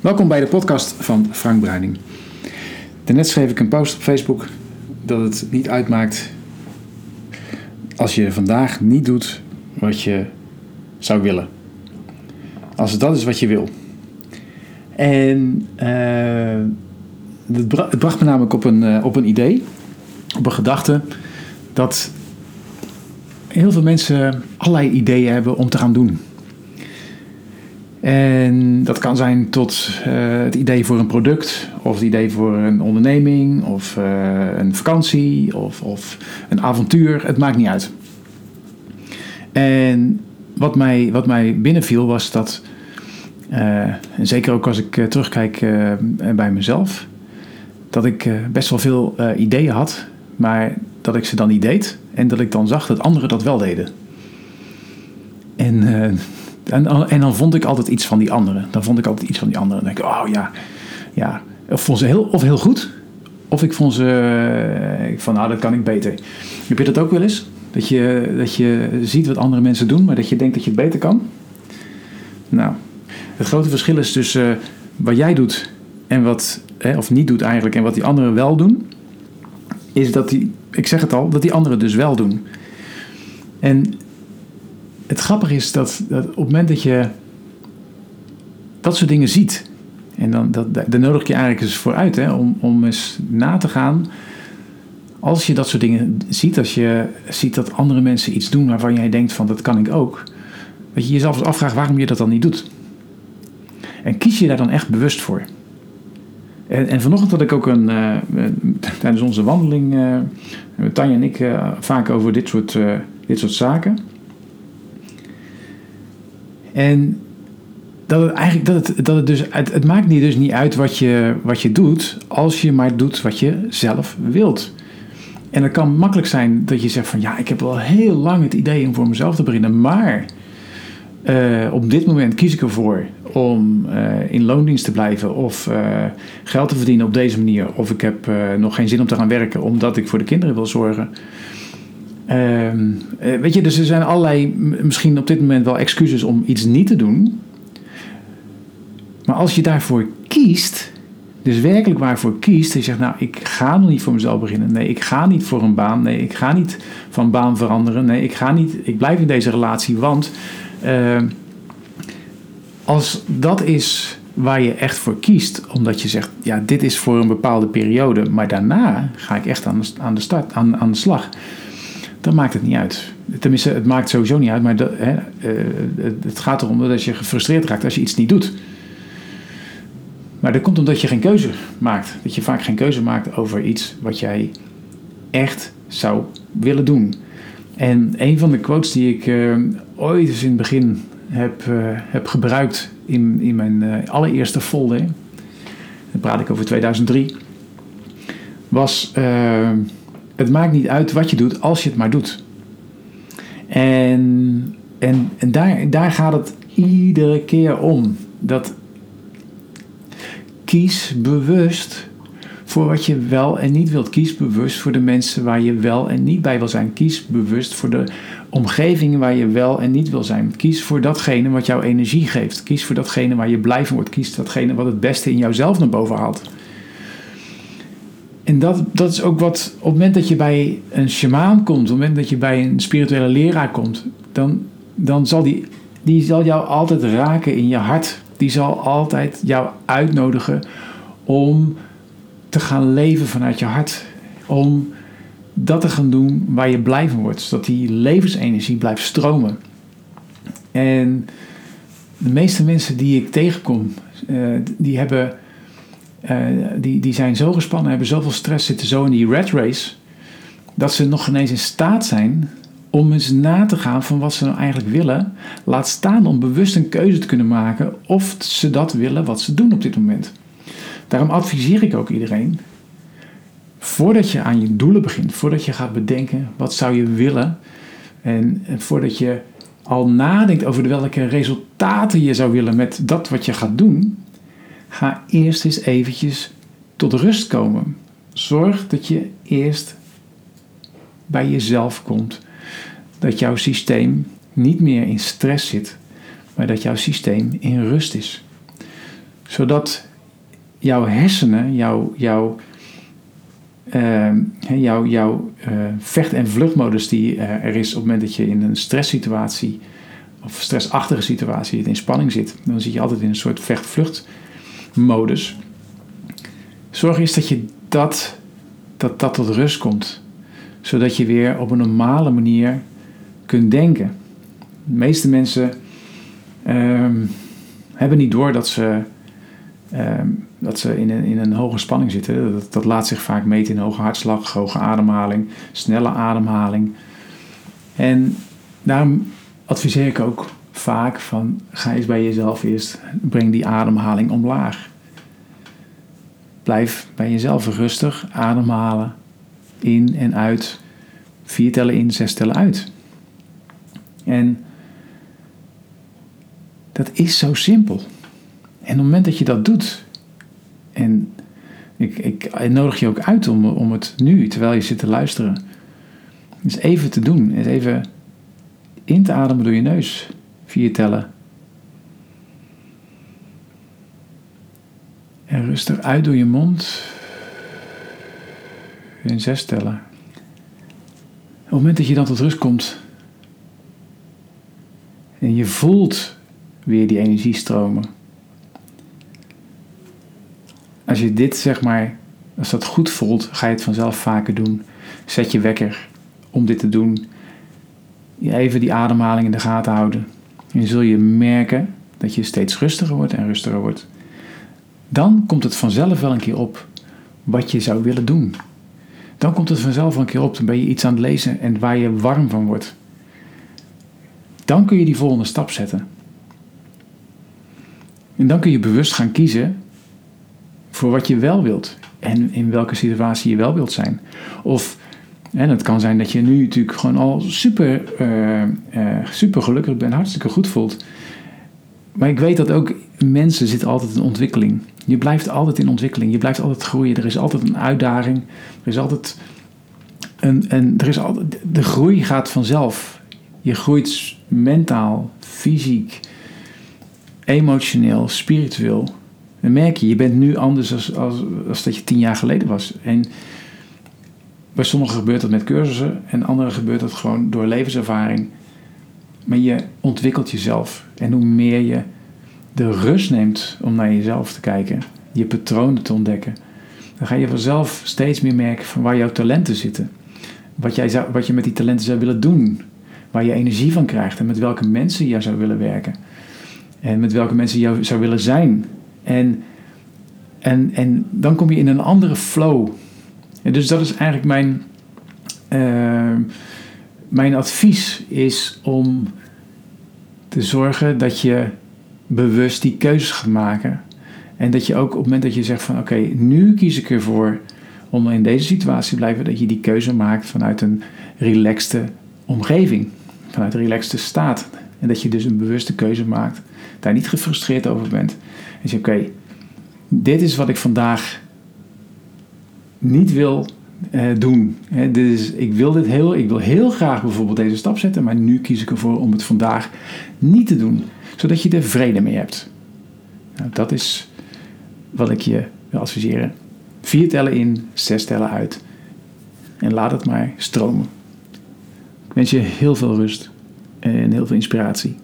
Welkom bij de podcast van Frank Bruining. Daarnet schreef ik een post op Facebook dat het niet uitmaakt als je vandaag niet doet wat je zou willen. Als dat is wat je wil. En uh, het, bra het, bracht me namelijk op een, uh, op een idee, op een gedachte, dat heel veel mensen allerlei ideeën hebben om te gaan doen. En dat kan zijn tot uh, het idee voor een product, of het idee voor een onderneming, of uh, een vakantie, of, of een avontuur. Het maakt niet uit. En wat mij, wat mij binnenviel was dat, uh, en zeker ook als ik terugkijk bij mezelf, dat ik best wel veel ideeën had, maar dat ik ze dan niet deed en dat ik dan zag dat anderen dat wel deden. En en, en, dan vond ik altijd iets van die anderen. Dan vond ik altijd iets van die anderen. Dan denk ik, oh ja, ja. Of vond ze heel, of heel goed. Of ik vond ze uh, van, nou, dat kan ik beter. Heb je dat ook wel eens? Dat je, dat je ziet wat andere mensen doen, maar dat je denkt dat je het beter kan? Nou, het grote verschil is tussen uh, wat jij doet en wat, hè, of niet doet eigenlijk, en wat die anderen wel doen, is dat die, ik zeg het al, dat die anderen dus wel doen. En het grappige is dat, op het moment dat je dat soort dingen ziet, en dan dat, daar nodig je eigenlijk eens vooruit hè, om, om eens na te gaan. Als je dat soort dingen ziet, als je ziet dat andere mensen iets doen waarvan jij denkt van dat kan ik ook, dat je jezelf afvraagt waarom je dat dan niet doet. En kies je daar dan echt bewust voor. En, en vanochtend had ik ook een, uh, tijdens onze wandeling, uh, Tanja en ik, uh, vaak over dit soort, dit soort zaken. En dat het eigenlijk, dat het, dat het dus, het, het maakt niet, dus niet uit wat je, wat je doet, als je maar doet wat je zelf wilt. En het kan makkelijk zijn dat je zegt van ja, ik heb al heel lang het idee om voor mezelf te beginnen, maar uh, op dit moment kies ik ervoor om uh, in loondienst te blijven of uh, geld te verdienen op deze manier. Of ik heb nog geen zin om te gaan werken omdat ik voor de kinderen wil zorgen. Ehm, eh, weet je, dus er zijn allerlei, misschien op dit moment wel excuses om iets niet te doen. Maar als je daarvoor kiest, dus werkelijk waarvoor kiest, en je zegt, nou, ik ga nog niet voor mezelf beginnen. Nee, ik ga niet voor een baan. Nee, ik ga niet van baan veranderen. Nee, ik ga niet, ik blijf in deze relatie, want uh, als dat is waar je echt voor kiest, omdat je zegt, ja, dit is voor een bepaalde periode, maar daarna ga ik echt aan de, aan de, start, aan, aan de slag dan maakt het niet uit. Tenminste, het maakt sowieso niet uit, maar hè, uh, het gaat erom dat je gefrustreerd raakt als je iets niet doet. Maar dat komt omdat je geen keuze maakt. Dat je vaak geen keuze maakt over iets wat jij echt zou willen doen. En een van de quotes die ik uh, ooit eens in het begin heb, uh, heb gebruikt in, in mijn allereerste folder, dan praat ik over 2003, was het maakt niet uit wat je doet als je het maar doet. En, en, en daar, daar gaat het iedere keer om. Dat kies bewust voor wat je wel en niet wilt. Kies bewust voor de mensen waar je wel en niet bij wil zijn. Kies bewust voor de omgeving waar je wel en niet wil zijn. Kies voor datgene wat jouw energie geeft. Kies voor datgene waar je blij van wordt. Kies datgene wat het beste in jouzelf naar boven haalt. En dat, dat is ook wat, op het moment dat je bij een shamaan komt, op het moment dat je bij een spirituele leraar komt, dan, dan zal die, die zal jou altijd raken in je hart. Die zal altijd jou uitnodigen om te gaan leven vanuit je hart. Om dat te gaan doen waar je blij van wordt. Zodat die levensenergie blijft stromen. En de meeste mensen die ik tegenkom, uh, die hebben die, die zijn zo gespannen, hebben zoveel stress, zitten zo in die red race, dat ze nog ineens in staat zijn om eens na te gaan van wat ze nou eigenlijk willen. Laat staan om bewust een keuze te kunnen maken of ze dat willen wat ze doen op dit moment. Daarom adviseer ik ook iedereen, voordat je aan je doelen begint, voordat je gaat bedenken wat zou je willen en, en voordat je al nadenkt over welke resultaten je zou willen met dat wat je gaat doen, Ga eerst eens eventjes tot rust komen. Zorg dat je eerst bij jezelf komt. Dat jouw systeem niet meer in stress zit, maar dat jouw systeem in rust is. Zodat jouw hersenen, jouw, jouw, uh, jouw, jouw uh, vecht- en vluchtmodus die uh, er is op het moment dat je in een stresssituatie of stressachtige situatie in spanning zit, dan zit je altijd in een soort vecht-vluchtmodus. Zorg eens dat je dat, dat dat tot rust komt, zodat je weer op een normale manier kunt denken. De meeste mensen um, hebben niet door dat ze, um, dat ze in, een, in een hoge spanning zitten. Dat, dat laat zich vaak meten in hoge hartslag, hoge ademhaling, snelle ademhaling. En daarom adviseer ik ook vaak van ga eens bij jezelf eerst, breng die ademhaling omlaag. Blijf bij jezelf rustig ademhalen, in en uit, vier tellen in, zes tellen uit. En dat is zo simpel. En op het moment dat je dat doet, en ik, ik nodig je ook uit om, om het nu, terwijl je zit te luisteren, eens even te doen. Eens even in te ademen door je neus. Vier tellen. En rustig uit door je mond. In zes tellen. Op het moment dat je dan tot rust komt. En je voelt weer die energie stromen. Als je dit zeg maar, als dat goed voelt, ga je het vanzelf vaker doen. Zet je wekker om dit te doen. Even die ademhaling in de gaten houden. En zul je merken dat je steeds rustiger wordt en rustiger wordt. Dan komt het vanzelf wel een keer op wat je zou willen doen. Dan komt het vanzelf wel een keer op. Dan ben je iets aan het lezen en waar je warm van wordt. Dan kun je die volgende stap zetten. En dan kun je bewust gaan kiezen voor wat je wel wilt. En in welke situatie je wel wilt zijn. Of en het kan zijn dat je nu natuurlijk gewoon al super, uh, uh, super gelukkig bent, hartstikke goed voelt. Maar ik weet dat ook mensen zitten altijd in ontwikkeling. Je blijft altijd in ontwikkeling. Je blijft altijd groeien. Er is altijd een uitdaging. Er is altijd een, en er is altijd, de groei gaat vanzelf. Je groeit mentaal, fysiek, emotioneel, spiritueel. Dan merk je, je bent nu anders als, als, als dat je tien jaar geleden was. En bij sommigen gebeurt dat met cursussen en anderen gebeurt dat gewoon door levenservaring. Maar je ontwikkelt jezelf. En hoe meer je de rust neemt om naar jezelf te kijken, je patronen te ontdekken, dan ga je vanzelf steeds meer merken van waar jouw talenten zitten. Wat, jij zou, wat je met die talenten zou willen doen. Waar je energie van krijgt en met welke mensen je zou willen werken. En met welke mensen je zou willen zijn. En, en, en dan kom je in een andere flow dus dat is eigenlijk mijn, uh, mijn advies is om te zorgen dat je bewust die keuzes gaat maken. En dat je ook op het moment dat je zegt van oké, nu kies ik ervoor om in deze situatie te blijven, dat je die keuze maakt vanuit een relaxte omgeving, vanuit een relaxte staat. En dat je dus een bewuste keuze maakt, daar niet gefrustreerd over bent. En je oké, dit is wat ik vandaag niet wil uh, doen. dus ik wil dit heel, ik wil heel graag bijvoorbeeld deze stap zetten, maar nu kies ik ervoor om het vandaag niet te doen, zodat je er vrede mee hebt. Nou, dat is wat ik je wil adviseren. Vier tellen in, zes tellen uit. En laat het maar stromen. Ik wens je heel veel rust en heel veel inspiratie.